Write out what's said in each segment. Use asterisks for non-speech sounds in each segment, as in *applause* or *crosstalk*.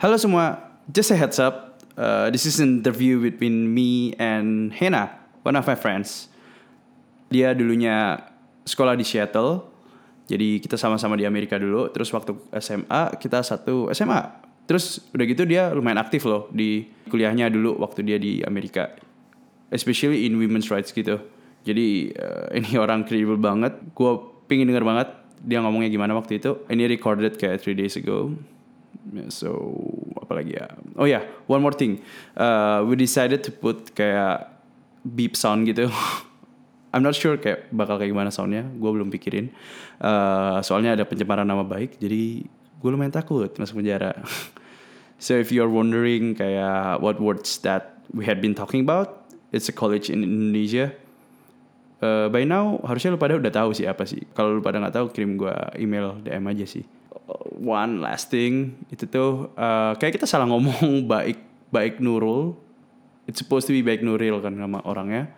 Halo semua, just a heads up. Uh, this is an interview between me and Hena, one of my friends. Dia dulunya sekolah di Seattle, jadi kita sama-sama di Amerika dulu. Terus waktu SMA kita satu SMA. Terus udah gitu dia lumayan aktif loh di kuliahnya dulu waktu dia di Amerika, especially in women's rights gitu. Jadi uh, ini orang credible banget. Gue pingin denger banget dia ngomongnya gimana waktu itu. Ini recorded kayak three days ago. So apalagi ya? Oh ya, yeah, one more thing. Uh, we decided to put kayak beep sound gitu. *laughs* I'm not sure kayak bakal kayak gimana soundnya. Gue belum pikirin. Uh, soalnya ada pencemaran nama baik. Jadi gue lumayan takut masuk penjara. *laughs* so if you're wondering kayak what words that we had been talking about, it's a college in Indonesia. Uh, by now harusnya lu pada udah tahu sih apa sih. Kalau lu pada nggak tahu kirim gue email DM aja sih one last thing itu tuh uh, kayak kita salah ngomong *laughs* baik baik Nurul. It's supposed to be baik Nuril kan nama orangnya.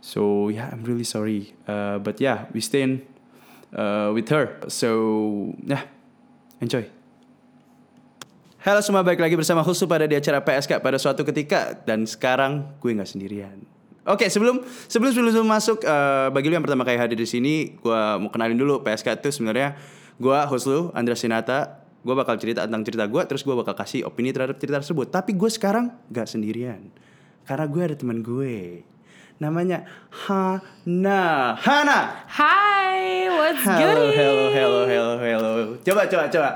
So yeah I'm really sorry. Uh, but yeah we stay uh, with her. So yeah enjoy. Halo semua, balik lagi bersama Husu pada di acara PSK pada suatu ketika. Dan sekarang gue nggak sendirian. Oke, okay, sebelum sebelum sebelum masuk uh, bagi lu yang pertama kali hadir di sini, gue mau kenalin dulu PSK itu sebenarnya Gue host lu, Andra Sinata. Gue bakal cerita tentang cerita gue, terus gue bakal kasih opini terhadap cerita tersebut. Tapi gue sekarang gak sendirian. Karena gue ada teman gue. Namanya Hana. Hana! Hai, what's good? Hello, hello, hello, hello. Coba, coba, coba.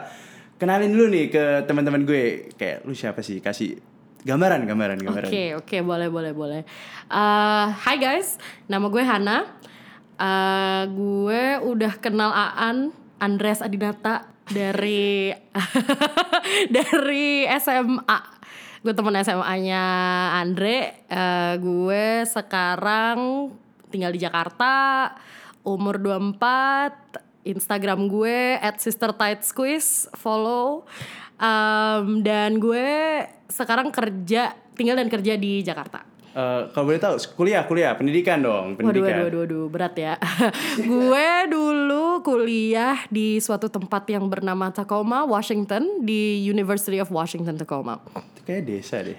Kenalin dulu nih ke teman-teman gue. Kayak lu siapa sih? Kasih gambaran, gambaran, gambaran. Oke, okay, oke, okay, boleh, boleh, boleh. Uh, hai guys, nama gue Hana. Uh, gue udah kenal Aan Andres Adinata dari *laughs* dari SMA. Gue temen SMA-nya Andre. Uh, gue sekarang tinggal di Jakarta, umur 24. Instagram gue at Sister Tight Squeeze, follow. Um, dan gue sekarang kerja, tinggal dan kerja di Jakarta. Uh, kalau boleh tahu kuliah kuliah pendidikan dong pendidikan. Waduh waduh waduh, berat ya. *laughs* gue dulu kuliah di suatu tempat yang bernama Tacoma, Washington di University of Washington Tacoma. Itu kayak desa deh.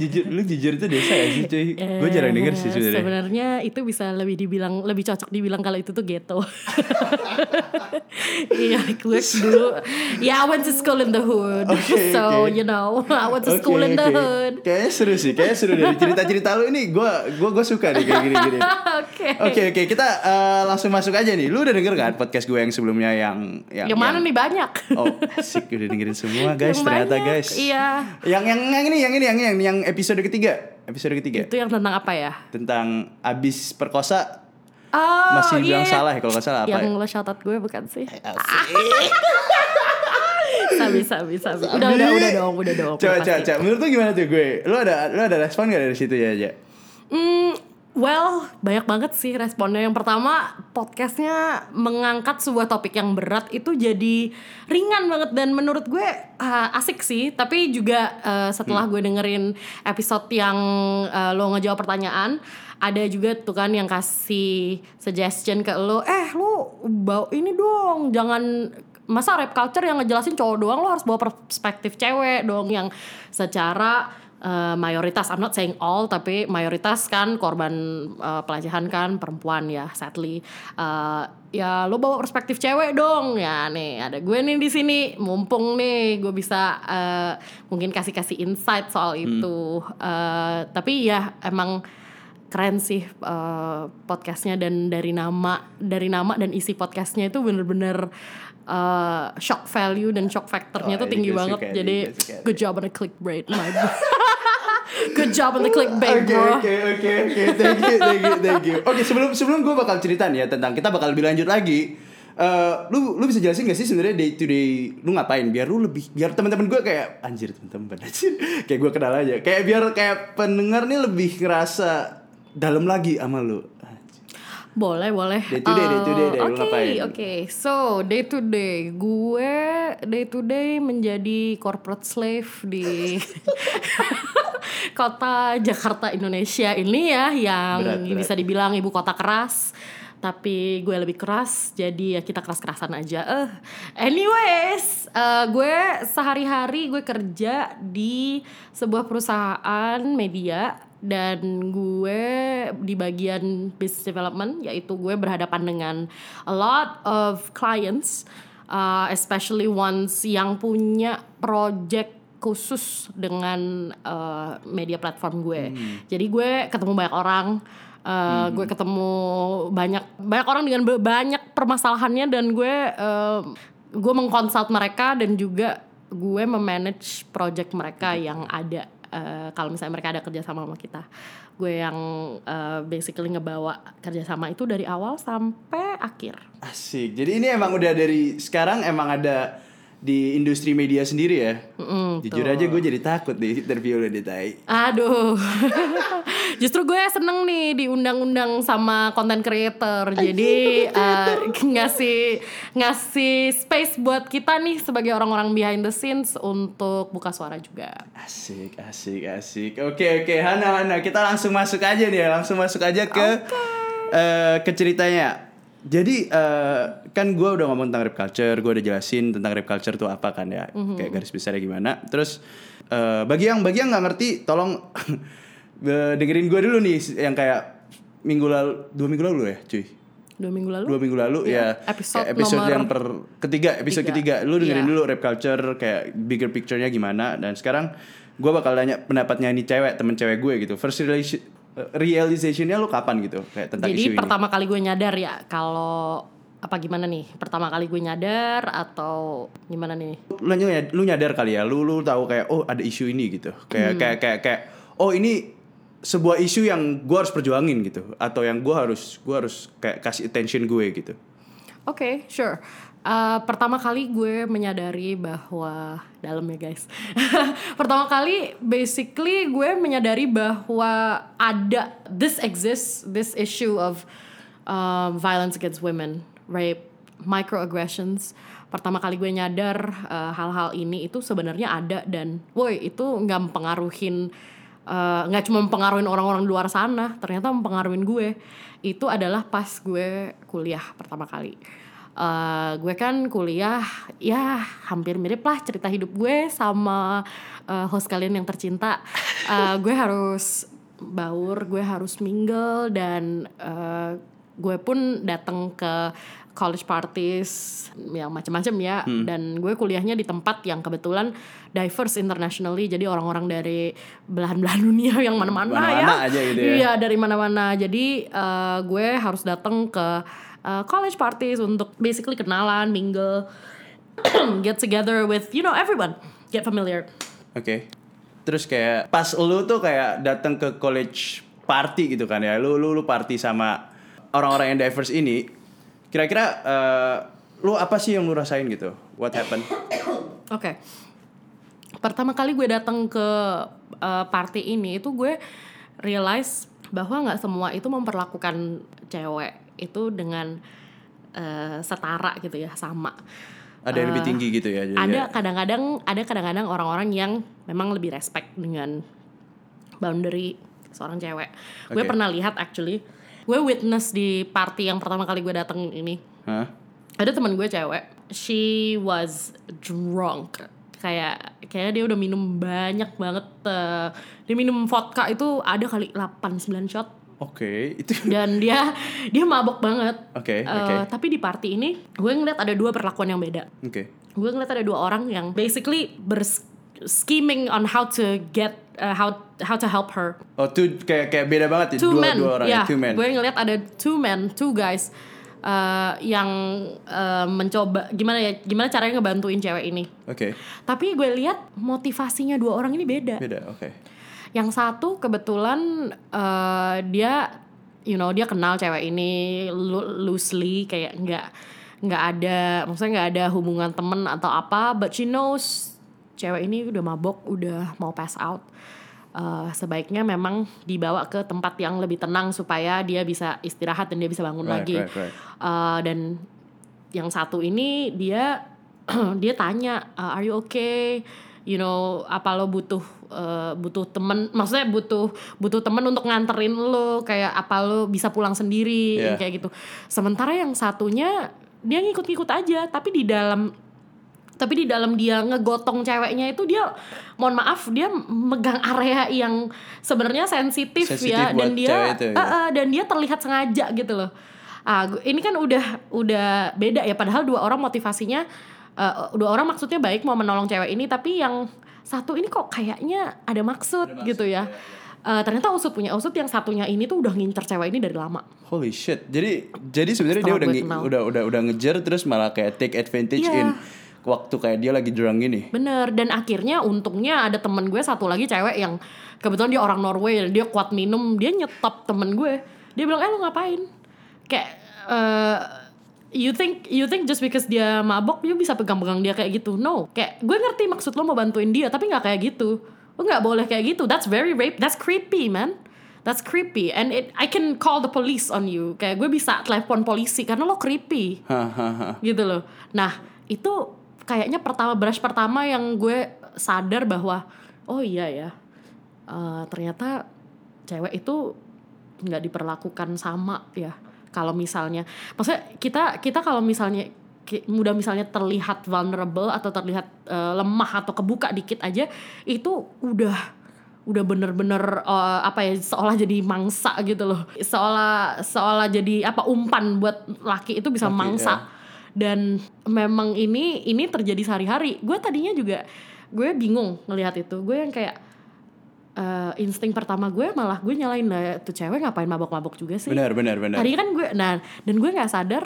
jujur lu jujur itu desa ya sih cuy. gue jarang denger sih sebenarnya. Sebenarnya itu bisa lebih dibilang lebih cocok dibilang kalau itu tuh ghetto. *laughs* Iya, gue dulu ya yeah, I went to school in the hood. *laughs* Okay, so okay. you know, I went to school okay, in the okay. hood. Kayaknya seru sih, kayaknya seru dari cerita cerita-cerita lu ini gue gue gue suka nih kayak gini-gini. Oke. Oke oke kita uh, langsung masuk aja nih. Lu udah denger kan podcast gue yang sebelumnya yang yang, yang mana yang, nih banyak? Oh, asik udah dengerin semua *laughs* guys yang ternyata banyak, guys. Iya. Yang yang yang ini yang ini yang yang yang episode ketiga. Episode ketiga. Itu yang tentang apa ya? Tentang abis perkosa Oh, masih bilang iya. salah ya kalau nggak salah apa? Yang ya? lo shoutout gue bukan sih? *laughs* sabi sabi sabi udah udah udah dong udah dong coba coba coba menurut lu gimana tuh gue lu ada lu ada respon gak dari situ ya aja hmm Well, banyak banget sih responnya. Yang pertama, podcastnya mengangkat sebuah topik yang berat itu jadi ringan banget dan menurut gue uh, asik sih. Tapi juga uh, setelah hmm. gue dengerin episode yang uh, lo ngejawab pertanyaan, ada juga tuh kan yang kasih suggestion ke lo, eh lo bawa ini dong, jangan masa rap culture yang ngejelasin cowok doang lo harus bawa perspektif cewek dong yang secara uh, mayoritas I'm not saying all tapi mayoritas kan korban uh, pelecehan kan perempuan ya sadly. Uh, ya lo bawa perspektif cewek dong. Ya nih ada gue nih di sini. Mumpung nih gue bisa uh, mungkin kasih kasih insight soal hmm. itu. Uh, tapi ya emang keren sih uh, podcastnya dan dari nama dari nama dan isi podcastnya itu bener-bener uh, shock value dan shock factornya oh, tuh tinggi banget. Jadi good job on the clickbait, my *laughs* Good job on the clickbait, bro. Oke, oke, oke. Thank you, thank you, thank you. Oke, okay, sebelum sebelum gue bakal cerita nih ya tentang kita bakal lebih lanjut lagi. Uh, lu lu bisa jelasin gak sih sebenarnya day to day lu ngapain biar lu lebih biar teman-teman gue kayak anjir teman-teman anjir *laughs* kayak gue kenal aja kayak biar kayak pendengar nih lebih ngerasa dalam lagi sama lu boleh, boleh. Day to day, day to day, day. Oke, okay, oke. Okay. So, day to day, gue day to day menjadi corporate slave di *laughs* kota Jakarta Indonesia ini ya, yang berat, berat. bisa dibilang ibu kota keras. tapi gue lebih keras jadi ya kita keras-kerasan aja eh anyways eh, gue sehari-hari gue kerja di sebuah perusahaan media dan gue di bagian business development yaitu gue berhadapan dengan a lot of clients uh, especially ones yang punya project khusus dengan uh, media platform gue. Jadi gue ketemu banyak orang Uh, gue ketemu banyak banyak orang dengan banyak permasalahannya dan gue uh, gue mengkonsult mereka dan juga gue memanage project mereka yang ada uh, kalau misalnya mereka ada kerjasama sama kita. Gue yang uh, basically ngebawa kerjasama itu dari awal sampai akhir. Asik. Jadi ini emang udah dari sekarang emang ada di industri media sendiri ya. Mm, Jujur aja gue jadi takut nih interview lo di Tai. Aduh, *laughs* justru gue seneng nih diundang-undang sama content creator, jadi uh, ngasih ngasih space buat kita nih sebagai orang-orang behind the scenes untuk buka suara juga. Asik, asik, asik. Oke, oke, Hana, Hana, kita langsung masuk aja nih, ya. langsung masuk aja ke eh, ke ceritanya. Jadi eh, kan gue udah ngomong tentang rap culture, gue udah jelasin tentang rap culture tuh apa kan ya, kayak garis besarnya gimana. Terus eh, bagi yang bagi yang nggak ngerti, tolong *laughs* dengerin gue dulu nih yang kayak minggu lalu, dua minggu lalu ya, cuy. Dua minggu lalu. dua minggu lalu Iya, ya episode episode nomor yang per ketiga episode tiga. ketiga lu dengerin Iya. dulu rap culture kayak bigger picture-nya gimana dan sekarang gue bakal tanya pendapatnya ini cewek temen cewek gue gitu first realization realization-nya lu kapan gitu kayak tentang Jadi isu pertama kali gue nyadar ya kalau apa gimana nih? Pertama kali gue nyadar atau gimana nih? ini lu, nyadar, lu nyadar kali ya lu lu tahu kayak oh ada isu ini gitu kayak Hmm. kayak kayak kayak oh ini sebuah isu yang gue harus perjuangin gitu atau yang gue harus gue harus kayak kasih attention gue gitu Oke, sure. Uh, pertama kali gue menyadari bahwa dalam ya guys. *laughs* pertama kali basically gue menyadari bahwa ada this exists this issue of um, violence against women, rape, microaggressions. Pertama kali gue nyadar uh, hal-hal ini itu sebenarnya ada dan woi itu nggak mempengaruhin uh, nggak cuma mempengaruhin orang-orang luar sana, ternyata mempengaruhin gue. Itu adalah pas gue kuliah pertama kali. Uh, gue kan kuliah ya hampir mirip lah cerita hidup gue sama uh, host kalian yang tercinta. Uh, *laughs* gue harus baur, gue harus mingle dan uh, gue pun datang ke college parties yang macam-macam ya dan gue kuliahnya di tempat yang kebetulan diverse internationally jadi orang-orang dari belahan-belahan dunia yang mana-mana ya aja gitu ya. iya dari mana-mana jadi eh, gue harus datang ke eh, college parties untuk basically kenalan mingle *clears throat* get together with you know everyone get familiar Oke. Terus kayak pas lu tuh kayak datang ke college party gitu kan ya. Lu lu lu party sama orang-orang yang diverse ini. Kira-kira eh, lu apa sih yang lu rasain gitu? What happened? *coughs* Oke. Pertama kali gue datang ke uh, party ini itu gue realize bahwa nggak semua itu memperlakukan cewek itu dengan uh, setara gitu ya sama. Ada yang lebih tinggi gitu ya. jadi Ada ya. kadang-kadang ada kadang-kadang orang-orang yang memang lebih respect dengan boundary seorang cewek. Gue Oke. pernah lihat actually, gue witness di party yang pertama kali gue datang ini Hah? ada teman gue cewek she was drunk kayak kayak dia udah minum banyak banget eh, dia minum vodka itu ada kali 8 9 shot Oke, itu *laughs* dan dia dia mabok banget Oke, Eh, oke. tapi di party ini gue ngeliat ada dua perlakuan yang beda Oke. gue ngeliat ada dua orang yang basically bers scheming on how to get uh, how how to help her Oh, tuh kayak kayak beda banget ya two dua men dua orang ya ya, two men. gue ngeliat ada two men two guys uh, yang uh, mencoba gimana ya gimana caranya ngebantuin cewek ini Oke. tapi gue lihat motivasinya dua orang ini beda Beda, oke. Yang satu kebetulan uh, dia you know dia kenal cewek ini lo- loosely kayak nggak nggak ada maksudnya nggak ada hubungan temen atau apa but she knows cewek ini udah mabok udah mau pass out. Uh, sebaiknya memang dibawa ke tempat yang lebih tenang supaya dia bisa istirahat dan dia bisa bangun Right, lagi. right, right. Uh, dan yang satu ini dia *clears throat* dia tanya uh, are you okay you know apa lo butuh uh, butuh temen maksudnya butuh butuh temen untuk nganterin lo kayak apa lo bisa pulang sendiri Yeah. kayak gitu sementara yang satunya dia ngikut-ngikut aja tapi di dalam tapi di dalam dia ngegotong ceweknya itu dia mohon maaf dia megang area yang sebenarnya sensitif, Sensitif ya buat dan dia cewek itu, ya. Eh, eh, dan dia terlihat sengaja gitu loh ah gu- ini kan udah udah beda ya padahal dua orang motivasinya eh, dua orang maksudnya baik mau menolong cewek ini tapi yang satu ini kok kayaknya ada maksud, gitu ya Eh, ternyata usut punya usut yang satunya ini tuh udah ngincer cewek ini dari lama Holy shit. Jadi jadi sebenarnya dia udah udah udah udah ngejar terus malah kayak take advantage Iya. in waktu kayak dia lagi drunk gini. Bener, dan akhirnya untungnya ada temen gue satu lagi cewek yang kebetulan dia orang Norway dan dia kuat minum, dia nyetop temen gue. Dia bilang, eh lo ngapain? Kayak, eh, you think you think just because dia mabok, you bisa pegang-pegang dia kayak gitu? No, kayak gue ngerti maksud lo mau bantuin dia, tapi nggak kayak gitu. Lo nggak boleh kayak gitu. That's very rape. That's creepy, man. That's creepy, and it I can call the police on you. Kayak gue bisa telepon polisi karena lo creepy *laughs* gitu loh. Nah itu kayaknya pertama brush pertama yang gue sadar bahwa oh iya ya eh, ternyata cewek itu nggak diperlakukan sama ya. Kalau misalnya, maksudnya kita kita kalau misalnya mudah misalnya terlihat vulnerable atau terlihat eh, lemah atau kebuka dikit aja itu udah udah bener-bener eh, apa ya seolah jadi mangsa gitu loh. Seolah seolah jadi apa umpan buat laki itu bisa Laki, mangsa. ya. dan memang ini ini terjadi sehari-hari. Gue tadinya juga gue bingung ngelihat itu. Gue yang kayak eh, insting pertama gue malah gue nyalain lah tuh cewek ngapain mabok-mabok juga sih Benar benar benar. Tadinya kan gue, nah dan gue nggak sadar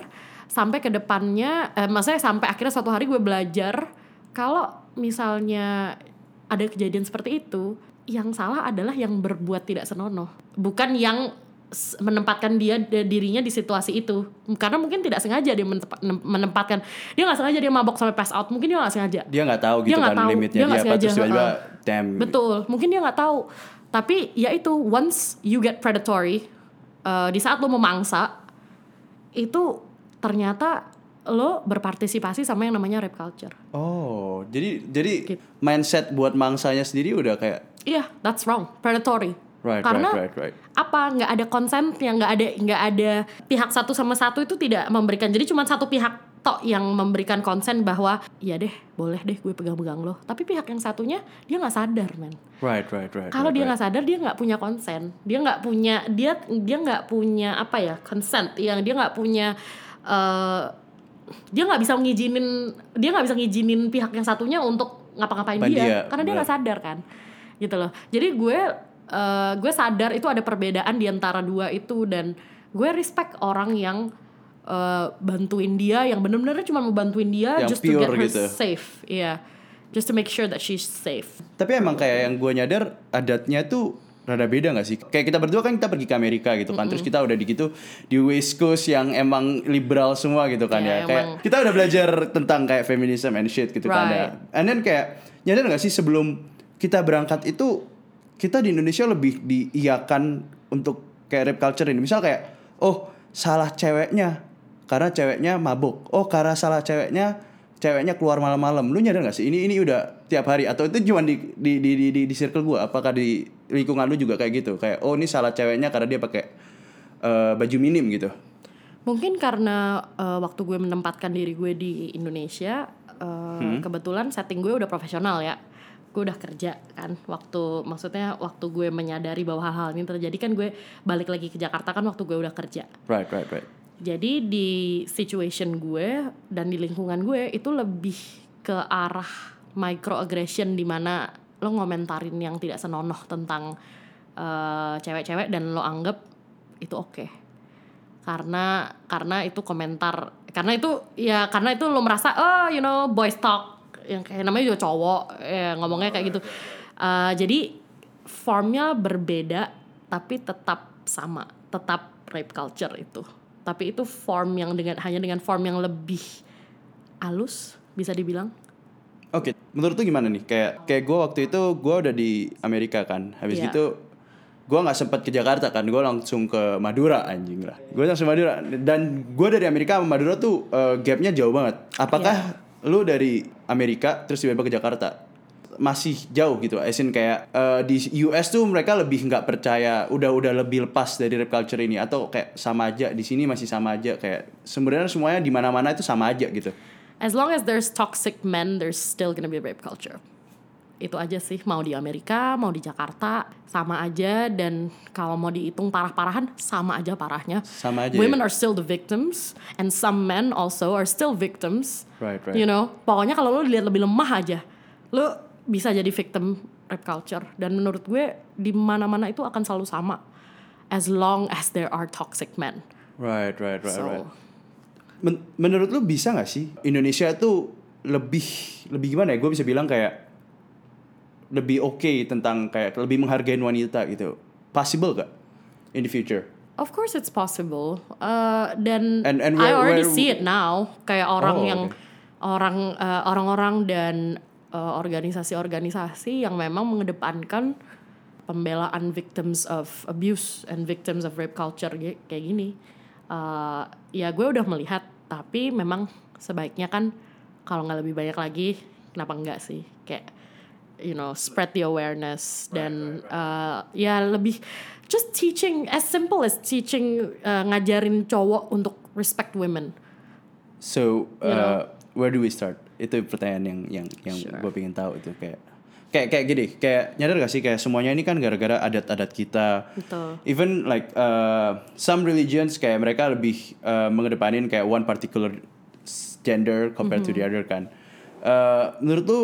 sampai ke depannya, eh, maksudnya sampai akhirnya suatu hari gue belajar kalau misalnya ada kejadian seperti itu, yang salah adalah yang berbuat tidak senonoh, bukan yang menempatkan dia dirinya di situasi itu karena mungkin tidak sengaja dia menempatkan dia nggak sengaja dia mabok sampai pass out mungkin dia nggak sengaja Dia nggak tahu Dia gitu nggak kan tahu, limitnya dia dia, apa sengaja, terus tiba-tiba heeh. damn. Betul, mungkin dia nggak tahu. Tapi ya itu once you get predatory, uh, di saat lo memangsa, itu ternyata lo berpartisipasi sama yang namanya rape culture. Oh, jadi jadi Gitu. mindset buat mangsanya sendiri udah kayak Iya, that's wrong, predatory. Right Karena right right right. apa nggak ada consent yang nggak ada nggak ada pihak satu sama satu itu tidak memberikan. Jadi cuma satu pihak tok yang memberikan konsen bahwa ya deh boleh deh gue pegang-pegang lo. Tapi pihak yang satunya dia nggak sadar men. Right right right. kalau right, dia right. nggak sadar dia nggak punya konsen dia nggak punya dia dia nggak punya apa ya consent. Yang dia nggak punya eh, dia nggak bisa ngizinin dia nggak bisa ngizinin pihak yang satunya untuk ngapa-ngapain Ngapain dia, dia, karena dia nggak sadar kan. Gitu loh. Jadi gue eh, gue sadar itu ada perbedaan di antara dua itu dan gue respect orang yang eh, bantuin dia yang bener-bener cuma mau bantuin dia Yang just to get her gitu. safe iya just to make sure that she's safe Tapi emang kayak yang gue nyadar adatnya tuh rada beda gak sih? Kayak kita berdua kan kita pergi ke Amerika gitu kan, terus kita udah di gitu di West Coast yang emang liberal semua gitu kan Ya, ya. Kayak emang. kita udah belajar tentang kayak feminism and shit gitu kan ya. Right. And then kayak nyadar gak sih sebelum kita berangkat itu kita di Indonesia lebih diiakan untuk kayak rap culture ini. Misal kayak oh salah ceweknya karena ceweknya mabuk. Oh karena salah ceweknya ceweknya keluar malam-malam. Lu nyadar gak sih ini ini udah tiap hari atau itu cuma di di di di, di, di circle gua? Apakah di lingkungan lu juga kayak gitu? Kayak oh ini salah ceweknya karena dia pakai eh, baju minim gitu. Mungkin karena uh, waktu gue menempatkan diri gue di Indonesia, uh, kebetulan setting gue udah profesional ya. Gue udah kerja kan. Waktu maksudnya waktu gue menyadari bahwa hal-hal ini terjadi kan gue balik lagi ke Jakarta kan waktu gue udah kerja. Right right right. Jadi di situation gue dan di lingkungan gue itu lebih ke arah microaggression di mana lo ngomentarin yang tidak senonoh tentang eh, cewek-cewek dan lo anggap itu oke. Karena karena itu komentar karena itu ya karena itu lo merasa oh you know boys talk yang kayak namanya juga cowok ya ngomongnya kayak gitu. Eh, jadi formnya berbeda tapi tetap sama, tetap rape culture itu. Tapi itu form yang dengan hanya dengan form yang lebih halus bisa dibilang. Oke, menurut tuh gimana nih? Kayak kayak gue waktu itu gue udah di Amerika kan. Habis Iya. gitu gue nggak sempat ke Jakarta kan. Gue langsung ke Madura anjing lah. Gue langsung Madura dan gue dari Amerika sama Madura tuh eh, gapnya jauh banget. Apakah Iya. Lu dari Amerika terus tiba-tiba ke Jakarta? masih jauh gitu. As in kayak eh, di US tuh mereka lebih nggak percaya, udah udah lebih lepas dari rape culture ini atau kayak sama aja di sini masih sama aja kayak sebenarnya semuanya di mana-mana itu sama aja gitu. As long as there's toxic men, there's still gonna be rape culture. Itu aja sih, mau di Amerika, mau di Jakarta, sama aja. Dan kalau mau dihitung parah-parahan, sama aja parahnya. Sama aja Women ya? are still the victims, and some men also are still victims. Right, right. You know, pokoknya kalau lo dilihat lebih lemah aja, lo bisa jadi victim rape culture. Dan menurut gue, di mana-mana itu akan selalu sama. As long as there are toxic men. Right, right, right, So, right. Men- menurut lu bisa nggak sih Indonesia tuh lebih lebih gimana ya? Gue bisa bilang kayak lebih oke tentang kayak lebih menghargai wanita gitu. Possible gak in the future? Of course it's possible. Uh, dan And- and I where- already where- see it now. Kayak orang Oh, yang okay. orang uh, orang-orang dan uh, organisasi-organisasi yang memang mengedepankan pembelaan victims of abuse and victims of rape culture kayak gini. Uh, ya gue udah melihat, tapi memang sebaiknya kan kalau nggak lebih banyak lagi, kenapa enggak sih? Kayak you know spread the awareness dan uh, ya lebih just teaching as simple as teaching uh, ngajarin cowok untuk respect women. So uh, You know. where do we start? Itu pertanyaan yang yang yang Sure. gue pengen tahu itu kayak kayak kayak gini kayak nyadar gak sih kayak semuanya ini kan gara-gara adat-adat kita. Betul. Even like uh, some religions kayak mereka lebih uh, mengedepanin kayak one particular gender compared to the other kan. Uh, menurut lu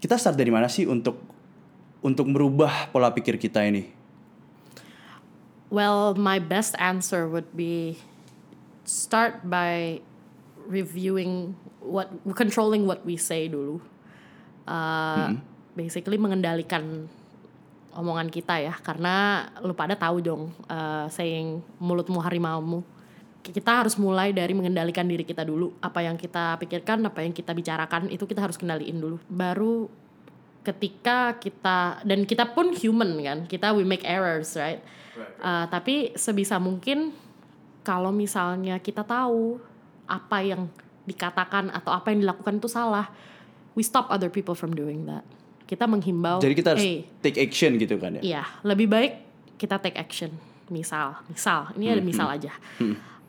kita start dari mana sih untuk untuk merubah pola pikir kita ini? Well, my best answer would be start by reviewing what controlling what we say dulu. Uh, Basically mengendalikan omongan kita ya, karena lu pada tahu dong uh, saying mulutmu harimaumu. Kita harus mulai dari mengendalikan diri kita dulu. Apa yang kita pikirkan, apa yang kita bicarakan itu kita harus kendaliin dulu. Baru ketika kita dan kita pun human kan, kita we make errors, right? Uh, tapi sebisa mungkin kalau misalnya kita tahu apa yang dikatakan atau apa yang dilakukan itu salah, we stop other people from doing that. Kita menghimbau, Jadi kita harus "Hey, take action gitu kan ya? Iya, lebih baik kita take action. Misal, misal, ini ada misal aja.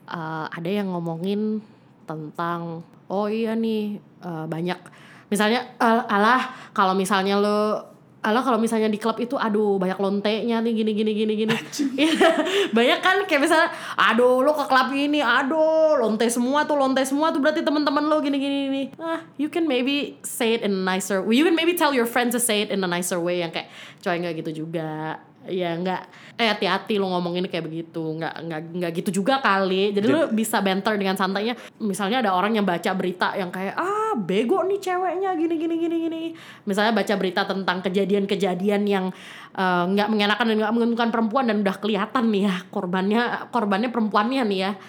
Eh, ada yang ngomongin tentang, oh iya nih eh, banyak, misalnya, eh, alah kalau misalnya lo, alah kalau misalnya di klub itu, aduh banyak lontenya nih gini gini gini gini. Iya, *laughs* banyak kan kayak misalnya, aduh lo ke klub ini, aduh lonte semua tuh lonte semua tuh berarti teman-teman lo gini gini gini. Ah, you can maybe say it in a nicer, you can maybe tell your friends to say it in a nicer way yang kayak, coy nggak gitu juga ya nggak eh hati-hati lo ngomongin kayak begitu. Nggak nggak nggak gitu juga kali. Jadi lo bisa banter dengan santainya. Misalnya ada orang yang baca berita yang kayak ah bego nih ceweknya gini gini gini gini. Misalnya baca berita tentang kejadian-kejadian yang eh, nggak mengenakan dan nggak menguntungkan perempuan dan udah kelihatan nih ya korbannya korbannya perempuannya nih ya. *laughs*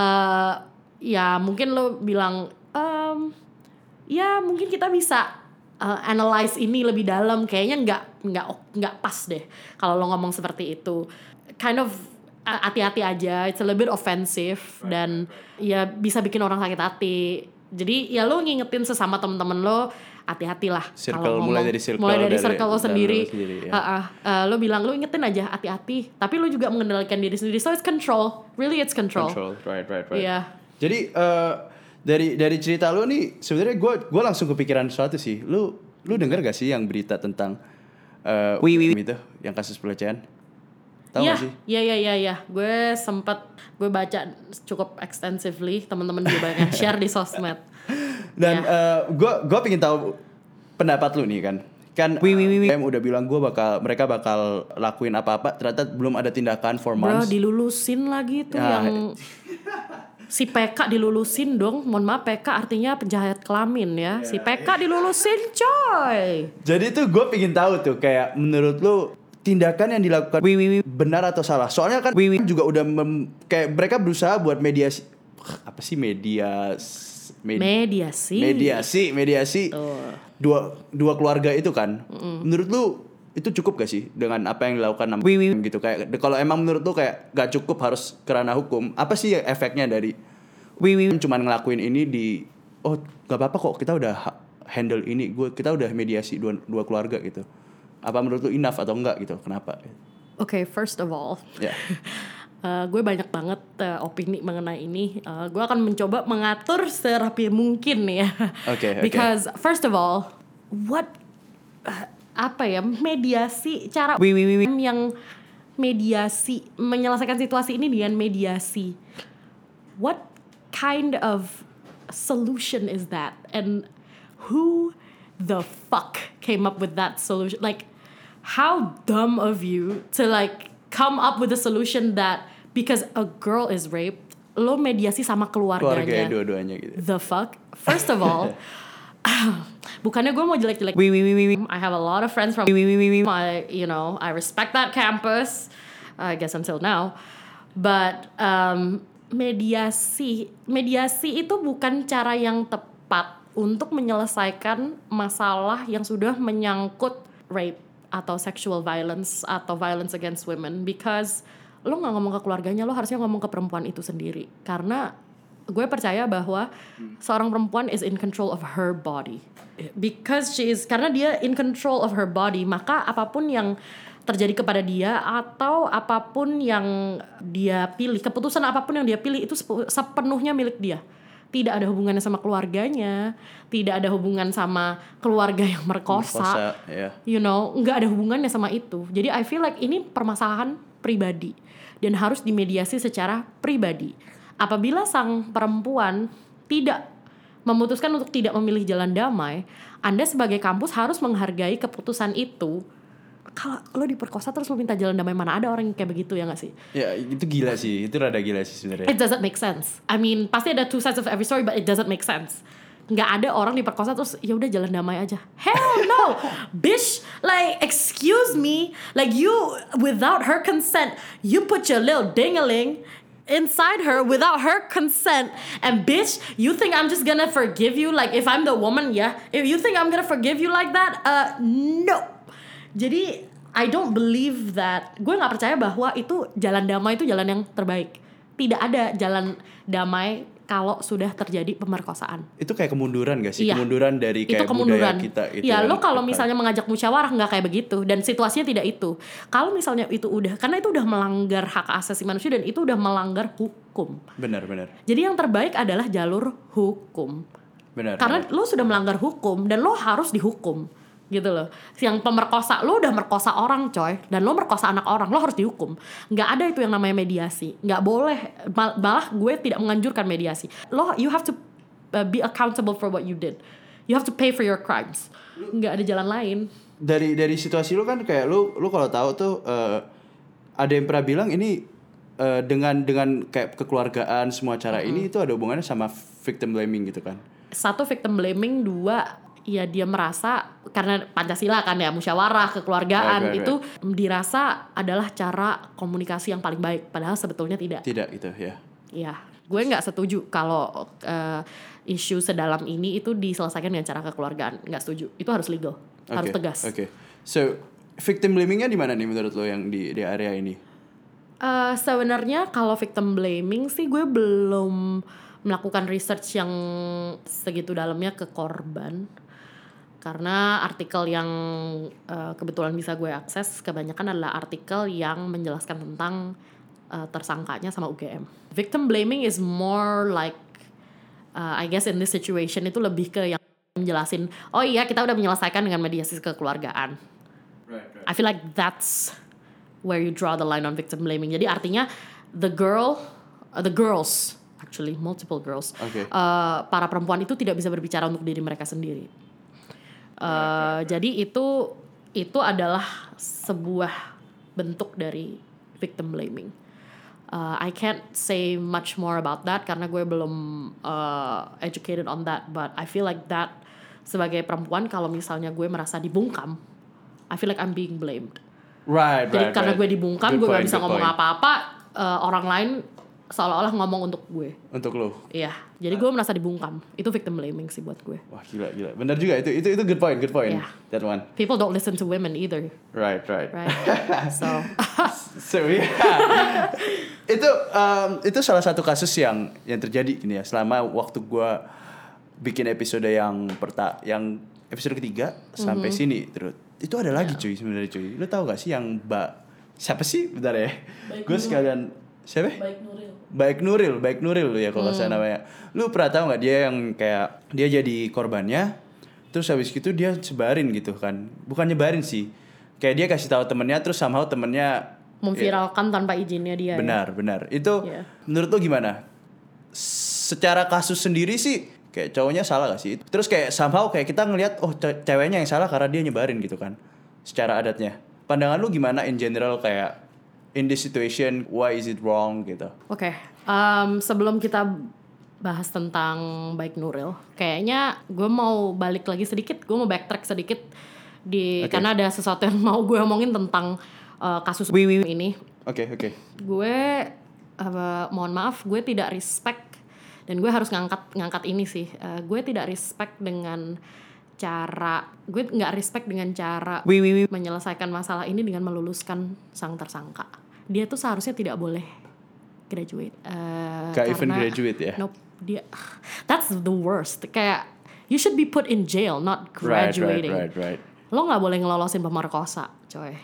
Eh, ya mungkin lo bilang "Em, ya mungkin kita bisa uh, analyze ini lebih dalam kayaknya nggak nggak nggak pas deh kalau lo ngomong seperti itu. Kind of uh, hati-hati aja it's a little bit offensive dan ya bisa bikin orang sakit hati. Jadi ya lo ngingetin sesama temen-temen lo hati-hatilah Circle, kalau mulai ngomong. dari circle mulai dari dari- circle lo sendiri, lo sendiri, ya. Uh, uh, uh, lo bilang lo ingetin aja hati-hati. Tapi lo juga mengendalikan diri sendiri. So it's control. Really it's control, Control, right, right, right. Iya. Jadi eh, dari dari cerita lu nih, sebenarnya gue gue langsung kepikiran sesuatu sih. Lu lu denger gak sih yang berita tentang eh itu yang kasus pelecehan? Tahu gak sih? iya, iya, iya, iya. Gue sempet gue baca cukup extensively. Teman-teman juga banyak share di sosmed. Dan gue gue pengen tahu pendapat lu nih kan. Kan em udah bilang gue bakal mereka bakal lakuin apa-apa, ternyata belum ada tindakan for Bro, months. dilulusin lagi tuh Ya. yang *laughs* si PK dilulusin dong. Mohon maaf PK artinya penjahat kelamin ya. Si PK dilulusin coy. Jadi tuh gue pengen tahu tuh kayak menurut lu tindakan yang dilakukan benar atau salah? Soalnya kan juga udah mem- kayak mereka berusaha buat mediasi apa sih media med- Mediasi. mediasi mediasi Tuh. dua dua keluarga itu kan. Menurut lu itu cukup gak sih dengan apa yang dilakukan sama gitu? Kayak kalau emang menurut lu kayak gak cukup harus kerana hukum apa sih efeknya dari cuman ngelakuin ini di oh gak apa-apa kok kita udah ha- handle ini gue kita udah mediasi dua dua keluarga gitu. Apa menurut lu enough atau enggak gitu? Kenapa? Oke, first of all, ya. *laughs* Uh, gue banyak banget uh, opini mengenai ini. Uh, gue akan mencoba mengatur serapi mungkin ya. Oke, oke. Because first of all, what uh, apa ya mediasi cara Wi, wi, wi, yang mediasi menyelesaikan situasi ini dengan mediasi. What kind of solution is that? And who the fuck came up with that solution? Like how dumb of you to like come up with a solution that because a girl is raped, lo mediasi sama keluarga keluarganya. dua-duanya gitu The fuck? First of all, *laughs* *coughs* bukannya gue mau jelek-jelek. wi wi wi wi I have a lot of friends from wi wi wi wi I, you know, I respect that campus. I guess until now. But um, mediasi, mediasi itu bukan cara yang tepat untuk menyelesaikan masalah yang sudah menyangkut rape atau sexual violence atau violence against women because lo nggak ngomong ke keluarganya lo harusnya ngomong ke perempuan itu sendiri karena gue percaya bahwa seorang perempuan is in control of her body. Because she is karena dia in control of her body maka apa pun yang terjadi kepada dia atau apa pun yang dia pilih keputusan apa pun yang dia pilih itu sepe- sepenuhnya milik dia. Tidak ada hubungannya sama keluarganya tidak ada hubungan sama keluarga yang merkosa Kosa, ya you know nggak ada hubungannya sama itu. Jadi I feel like ini permasalahan pribadi dan harus dimediasi secara pribadi apabila sang perempuan tidak memutuskan untuk tidak memilih jalan damai anda sebagai kampus harus menghargai keputusan itu. Kalau lo diperkosa terus lo minta jalan damai mana ada orang yang kayak begitu ya gak sih? Ya itu gila sih. Itu rada gila sih sebenarnya. It doesn't make sense. I mean pasti ada two sides of every story but it doesn't make sense. Nggak ada orang diperkosa terus ya udah jalan damai aja. Hell no! *laughs* Bitch like excuse me. Like you without her consent you put your little dingaling inside her without her consent. And bitch you think i'm just gonna forgive you? Like if i'm the woman yeah. If you think i'm gonna forgive you like that? Uh no. Jadi I don't believe that. Gue nggak percaya bahwa itu jalan damai itu jalan yang terbaik. Tidak ada jalan damai kalau sudah terjadi pemerkosaan itu kayak kemunduran gak sih Iya. kemunduran dari itu kayak kemunduran. budaya kita gitu ya lo kalau misalnya mengajak musyawarah nggak kayak begitu dan situasinya tidak itu. Kalau misalnya itu udah karena itu udah melanggar hak asasi manusia dan itu udah melanggar hukum. benar benar Jadi yang terbaik adalah jalur hukum. benar Karena lo sudah melanggar hukum dan lo harus dihukum gitu loh. Yang pemerkosa lo udah merkosa orang coy dan lo merkosa anak orang lo harus dihukum. Nggak ada itu yang namanya mediasi. Nggak boleh mal- malah gue tidak menganjurkan mediasi. Lo you have to uh, be accountable for what you did. You have to pay for your crimes. Nggak ada jalan lain. dari dari situasi lu kan kayak lu lu kalau tahu tuh eh, ada yang pernah bilang ini eh, dengan dengan kayak kekeluargaan semua cara ini itu ada hubungannya sama victim blaming gitu kan Satu victim blaming, dua ya dia merasa karena Pancasila kan ya musyawarah kekeluargaan Right, right, itu dirasa adalah cara komunikasi yang paling baik padahal sebetulnya tidak. tidak gitu ya Ya, gue nggak setuju kalau eh, isu sedalam ini itu diselesaikan dengan cara kekeluargaan. Nggak setuju. Itu harus legal, harus Oke, tegas. oke so victim blamingnya di mana nih menurut lo yang di di area ini Eh, sebenarnya kalau victim blaming sih gue belum melakukan research yang segitu dalamnya ke korban. Karena artikel yang eh, kebetulan bisa gue akses kebanyakan adalah artikel yang menjelaskan tentang eh, tersangkanya sama UGM. Victim blaming is more like uh, I guess in this situation itu lebih ke yang menjelasin, oh iya kita udah menyelesaikan dengan mediasi kekeluargaan. I feel like that's where you draw the line on victim blaming. Jadi artinya the girl, uh, the girls, actually multiple girls, Oke. uh, para perempuan itu tidak bisa berbicara untuk diri mereka sendiri. Uh, Jadi itu itu adalah sebuah bentuk dari victim blaming. Uh, I can't say much more about that karena gue belum uh, educated on that, but I feel like that sebagai perempuan kalau misalnya gue merasa dibungkam, I feel like I'm being blamed. right Jadi karena gue dibungkam, Good gue gak bisa ngomong apa-apa, eh, orang lain seolah-olah ngomong untuk gue. untuk lo? Iya, jadi gue merasa dibungkam. Itu victim blaming sih buat gue. wah gila gila. Benar juga. Itu itu itu good point good point. Yeah. that one. People don't listen to women either, right right. Right? *laughs* so, *laughs* So yeah. *laughs* itu um, itu salah satu kasus yang yang terjadi gini ya. Selama waktu gua bikin episode yang perta yang episode ketiga sampai sini terus. Itu ada lagi cuy sebenarnya cuy. Lu tahu gak sih yang mbak siapa sih? Bentar ya. Gue sekalian siapa Baik Nuril. Baik Nuril, Baik Nuril lu ya kalau nggak salah namanya. Lu pernah tahu nggak dia yang kayak dia jadi korbannya, terus habis gitu dia sebarin gitu kan? Bukan nyebarin sih, kayak dia kasih tahu temennya, terus somehow temennya Memviralkan tanpa izinnya dia. ya. benar benar. Itu Iya. menurut lu gimana? Secara kasus sendiri sih kayak cowoknya salah gak sih? Terus kayak somehow kayak kita ngelihat oh ce- ceweknya yang salah karena dia nyebarin gitu kan? Secara adatnya. Pandangan lu gimana in general kayak in this situation why is it wrong gitu? Oke, em, sebelum kita bahas tentang baik Nuril, kayaknya gue mau balik lagi sedikit, gue mau backtrack sedikit di Oke. karena ada sesuatu yang mau gue omongin tentang eh, kasus Wiwi ini. Oke oke. Gue eh, mohon maaf, gue tidak respect dan gue harus ngangkat ngangkat ini sih. Eh, gue tidak respect dengan cara gue nggak respect dengan cara menyelesaikan masalah ini dengan meluluskan sang tersangka. Dia tuh seharusnya tidak boleh graduate. Eh, Gak even graduate ya? Nope, dia *sighs* that's the worst. Kayak you should be put in jail, not graduating. Right, right, right, right. Lo nggak boleh ngelolosin pemerkosa, coy.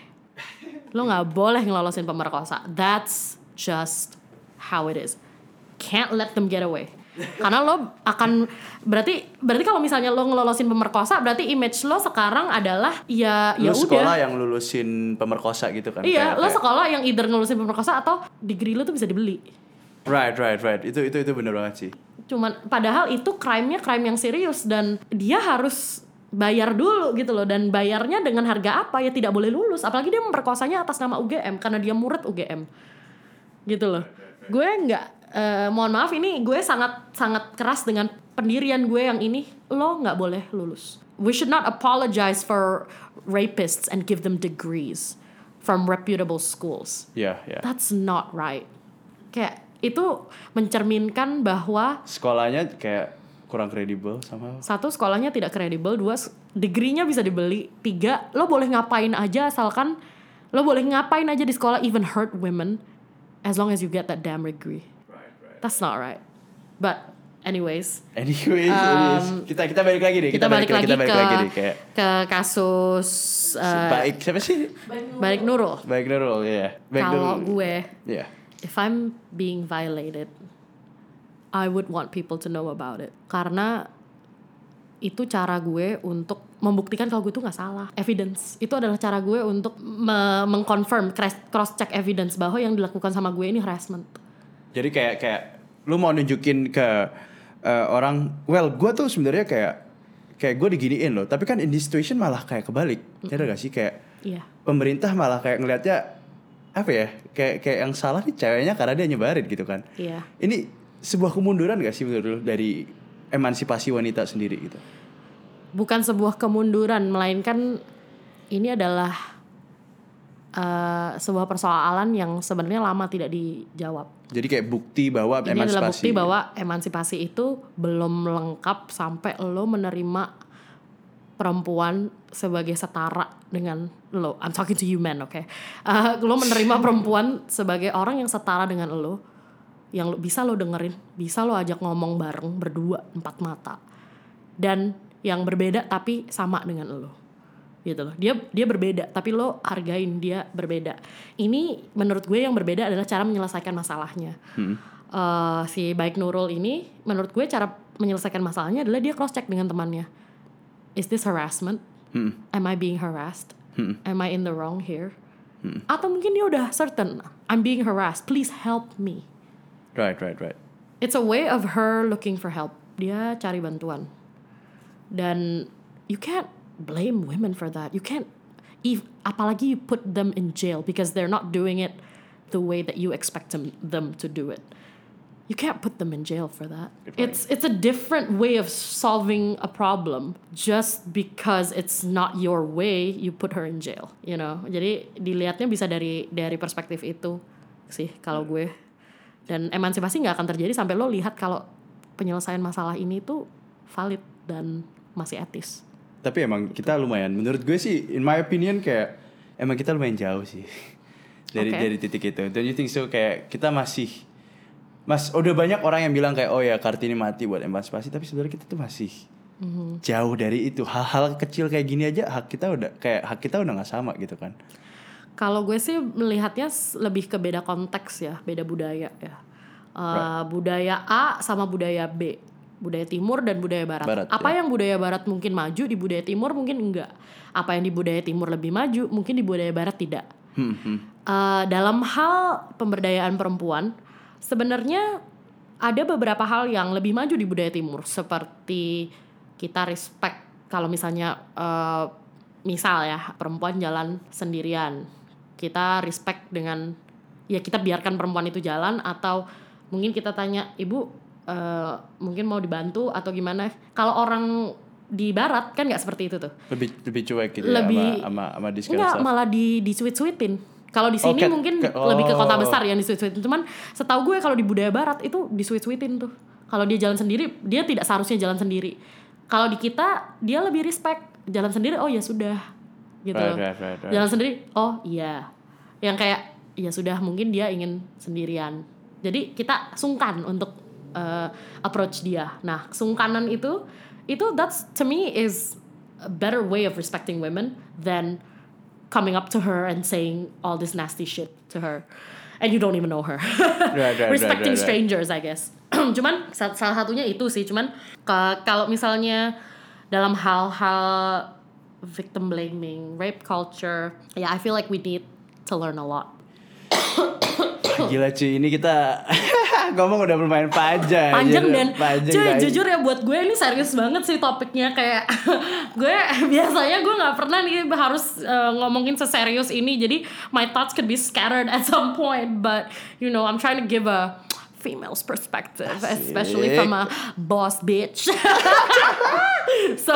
Lo nggak boleh ngelolosin pemerkosa. That's just how it is. Can't let them get away. Karena lo akan berarti berarti kalau misalnya lo ngelolosin pemerkosa berarti image lo sekarang adalah ya ya Lu sekolah udah. yang lulusin pemerkosa gitu kan? Iya, Kayak- lo kayak- sekolah yang either ngelolosin pemerkosa atau degree lo tuh bisa dibeli. Right, right, right. Itu itu itu bener banget sih. cuman padahal itu crime-nya crime yang serius dan dia harus bayar dulu gitu loh dan bayarnya dengan harga apa ya tidak boleh lulus apalagi dia memperkosanya atas nama UGM karena dia murid UGM gitu loh gue nggak eh, mohon maaf ini gue sangat sangat keras dengan pendirian gue yang ini. Lo nggak boleh lulus. We should not apologize for rapists and give them degrees from reputable schools. Iya, iya. that's not right. Kayak itu mencerminkan bahwa Sekolahnya kayak kurang kredibel sama satu sekolahnya tidak kredibel. Dua degree-nya bisa dibeli. Tiga lo boleh ngapain aja asalkan lo boleh ngapain aja di sekolah even hurt women as long as you get that damn degree that's not right but anyways Anyways, anyways. kita kita balik lagi deh. Um, kita, balik, lagi kita balik ke lagi deh kayak ke kasus uh, baik siapa sih? balik Nurul Baik Nurul, ya. Baik kalau Nurul. gue Iya. if I'm being violated, I would want people to know about it. Karena itu cara gue untuk membuktikan kalau gue itu nggak salah. Evidence itu adalah cara gue untuk me- mengconfirm cross check evidence bahwa yang dilakukan sama gue ini harassment. Jadi kayak kayak lu mau nunjukin ke eh, orang, well, gue tuh sebenarnya kayak kayak gue diginiin loh. Tapi kan in this situation malah kayak kebalik. Ada gak sih kayak Iya. pemerintah malah kayak ngelihatnya apa ya? Kayak kayak yang salah nih ceweknya karena dia nyebarin gitu kan. Iya. Ini sebuah kemunduran gak sih menurut lu dari emansipasi wanita sendiri gitu? Bukan sebuah kemunduran, melainkan ini adalah eh, sebuah persoalan yang sebenarnya lama tidak dijawab. Jadi kayak bukti bahwa Ini emansipasi. adalah bukti bahwa emansipasi itu belum lengkap sampai lo menerima perempuan sebagai setara dengan lo. I'm talking to you men, oke? Eh, lo menerima *laughs* perempuan sebagai orang yang setara dengan lo, yang lo, bisa lo dengerin, bisa lo ajak ngomong bareng berdua empat mata, dan yang berbeda tapi sama dengan lo gitu loh. Dia dia berbeda, tapi lo hargain dia berbeda. Ini menurut gue yang berbeda adalah cara menyelesaikan masalahnya. Eh, si baik Nurul ini, menurut gue cara menyelesaikan masalahnya adalah dia cross check dengan temannya. Is this harassment? Am I being harassed? Am I in the wrong here? Atau mungkin dia udah certain, I'm being harassed. Please help me. Right, right, right. It's a way of her looking for help. Dia cari bantuan. Dan you can't blame women for that. You can't if apalagi you put them in jail because they're not doing it the way that you expect them, them to do it. You can't put them in jail for that. It's it's a different way of solving a problem. Just because it's not your way, you put her in jail. You know. Jadi dilihatnya bisa dari dari perspektif itu sih kalau gue. Dan emansipasi nggak akan terjadi sampai lo lihat kalau penyelesaian masalah ini tuh valid dan masih etis. Tapi emang kita lumayan, menurut gue sih, in my opinion kayak emang kita lumayan jauh sih *laughs* dari Oke. dari titik itu. Don't you think so? Kayak kita masih Mas, udah banyak orang yang bilang kayak oh ya Kartini mati buat emansipasi, tapi sebenarnya kita tuh masih jauh dari itu. Hal-hal kecil kayak gini aja hak kita udah kayak hak kita udah nggak sama gitu kan. Kalau gue sih melihatnya lebih ke beda konteks ya, beda budaya ya. Uh, Budaya A sama budaya B, budaya timur dan budaya barat. Barat, Apa ya. yang budaya barat mungkin maju di budaya timur mungkin enggak. Apa yang di budaya timur lebih maju mungkin di budaya barat tidak. Hmm, hmm. Uh, dalam hal pemberdayaan perempuan, sebenarnya ada beberapa hal yang lebih maju di budaya timur, seperti kita respect kalau misalnya uh, misal ya perempuan jalan sendirian, kita respect dengan ya kita biarkan perempuan itu jalan atau mungkin kita tanya ibu uh, mungkin mau dibantu atau gimana? Kalau orang di barat kan nggak seperti itu tuh. Lebih lebih cuek gitu Lebih- ya sama sama, sama Enggak, malah di di sweet sweetin. Kalau di Oh, sini kayak- mungkin kayak- lebih ke kota oh. besar yang di sweet sweetin. Cuman setahu gue kalau di budaya barat itu di sweet sweetin tuh. Kalau dia jalan sendiri, dia tidak seharusnya jalan sendiri. Kalau di kita dia lebih respect jalan sendiri. Oh ya sudah, gitu. Right, loh. right, right, right. Jalan sendiri. Oh iya. Yang kayak ya sudah mungkin dia ingin sendirian. Jadi kita sungkan untuk uh, approach dia. Nah, sungkanan itu itu that's to me is a better way of respecting women than coming up to her and saying all this nasty shit to her and you don't even know her. Right, right, right, respecting right, right. strangers I guess. *clears throat* cuman sa- salah satunya itu sih, cuman kalau misalnya dalam hal-hal victim blaming, rape culture, yeah, I feel like we need to learn a lot. *laughs* Gila cuy, ini kita *laughs* ngomong udah lumayan panjang. panjang dan panjang, cuy guys. jujur ya buat gue ini serius banget sih topiknya kayak *laughs* gue biasanya gue nggak pernah nih harus uh, ngomongin seserius ini jadi my thoughts could be scattered at some point but you know I'm trying to give a female's perspective especially Asik. from a boss bitch so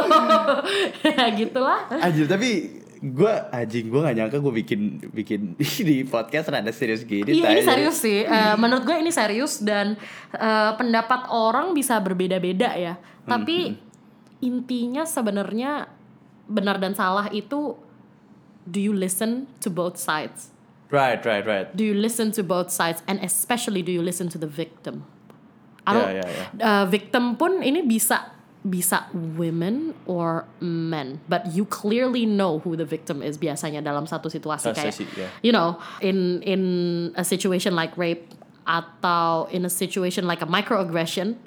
ya gitulah Anjir tapi gue anjing gue gak nyangka gue bikin bikin *laughs* di podcast rada serius gini. Iya ini serius sih. Eh, menurut gue ini serius dan eh, pendapat orang bisa berbeda-beda ya. Tapi intinya sebenarnya benar dan salah itu do you listen to both sides? Right, right, right. Do you listen to both sides and especially do you listen to the victim? Don't, Ya, ya, ya. eh, victim pun ini bisa bisa women or men, but you clearly know who the victim is biasanya dalam satu situasi kayak ya. you know, in in a situation like rape atau in a situation like a microaggression,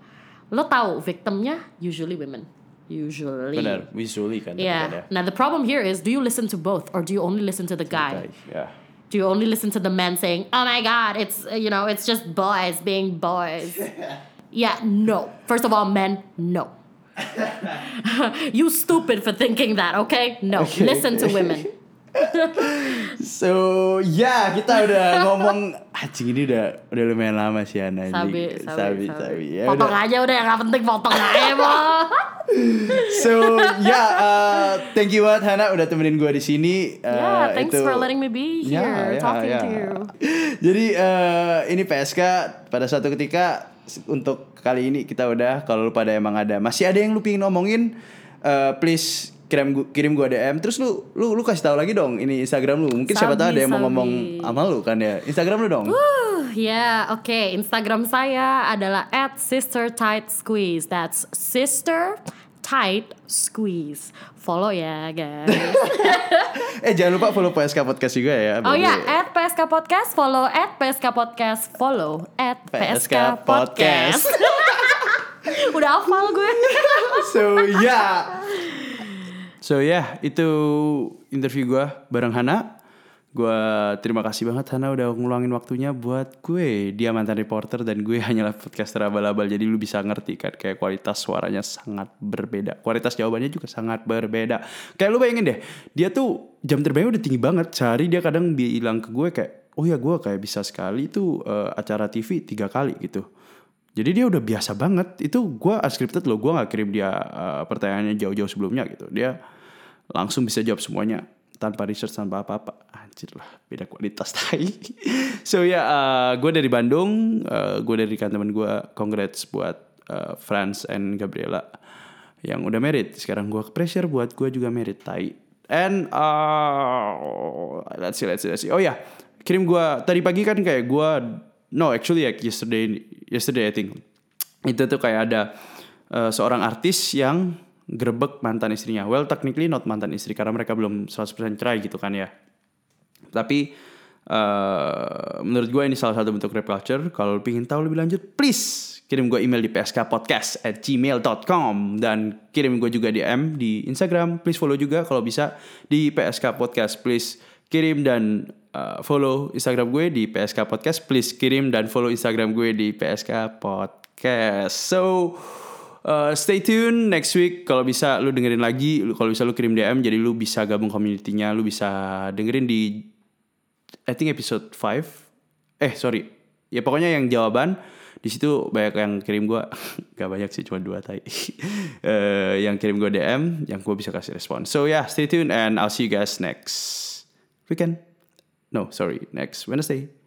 lo tahu victimnya usually women, usually. Benar, visually kan. Yeah. Now the problem here is, do you listen to both or do you only listen to the guy? Guys, ya. Do you only listen to the men saying, "Oh my God, it's you know, it's just boys being boys"? *laughs* yeah, no. First of all, men, no. *laughs* you stupid for thinking that, okay? No, Okay, listen to women. *laughs* *laughs* So, ya kita udah ngomong anjing ini udah udah lumayan lama sih Ana. Sabi, anjing. sabi, sabi, sabi. Ya potong udah. aja udah yang gak penting potong aja, *laughs* Bo. So, ya uh, thank you banget Hana udah temenin gue di sini. Uh, yeah, thanks itu- for letting me be here Ya, ya, talking ya. to you. Jadi eh, ini PSK pada suatu ketika untuk kali ini kita udah kalau lu pada emang ada masih ada yang lu pingin ngomongin eh, please kirim gua, kirim gua DM terus lu lu lu kasih tahu lagi dong ini Instagram lu mungkin siapa tahu Sabi, ada yang mau sabi. ngomong sama lu kan ya Instagram lu dong Uh, ya, oke. Instagram saya adalah at sister tight squeeze. That's sister tight squeeze. Follow ya, guys. *laughs* eh jangan lupa follow PSK podcast juga ya oh ya, at PSK Podcast. Follow at PSK Podcast. Follow at PSK, PSK Podcast. *laughs* Udah hafal gue. *laughs* so ya so ya itu interview gua bareng Hana Gua terima kasih banget Hana udah ngeluangin waktunya buat gue Dia mantan reporter dan gue *laughs* hanyalah podcaster abal-abal Jadi lu bisa ngerti kan kayak kualitas suaranya sangat berbeda Kualitas jawabannya juga sangat berbeda Kayak lu bayangin deh Dia tuh jam terbangnya udah tinggi banget Sehari dia kadang bilang ke gue kayak Oh ya gue kayak bisa sekali tuh eh, acara TV tiga kali gitu jadi dia udah biasa banget. Itu gue unscripted loh. Gue nggak kirim dia uh, pertanyaannya jauh-jauh sebelumnya gitu. Dia langsung bisa jawab semuanya tanpa research tanpa apa-apa. Anjir lah, beda kualitas *laughs* tai. so ya, yeah, gue dari Bandung. Uh, gue dari kan teman gue. Congrats buat uh, Franz and Gabriela yang udah married. Sekarang gue pressure buat gue juga married tai. And uh, let's see, let's see, let's see. Oh ya, kirim gue tadi pagi kan kayak gue no actually like yesterday yesterday I think itu tuh kayak ada uh, seorang artis yang grebek mantan istrinya. Well technically not mantan istri karena mereka belum 100% cerai gitu kan ya. Tapi uh, menurut gue ini salah satu bentuk rap culture. Kalau ingin tahu lebih lanjut, please kirim gue email di pskpodcast at gmail.com dan kirim gue juga DM di Instagram. Please follow juga kalau bisa di PSK Podcast. Please kirim dan uh, follow Instagram gue di PSK Podcast. Please kirim dan follow Instagram gue di PSK Podcast. So Uh, stay tune next week. Kalau bisa lu dengerin lagi. Kalau bisa lu kirim DM jadi lu bisa gabung community-nya. Lu bisa dengerin di I think episode 5 eh sorry. Ya pokoknya yang jawaban. Di situ banyak yang kirim gue *laughs* gak banyak sih cuma dua tai. Uh, *laughs* yang kirim gue DM yang gue bisa kasih respon. So yeah stay tune and I'll see you guys next weekend. No sorry next Wednesday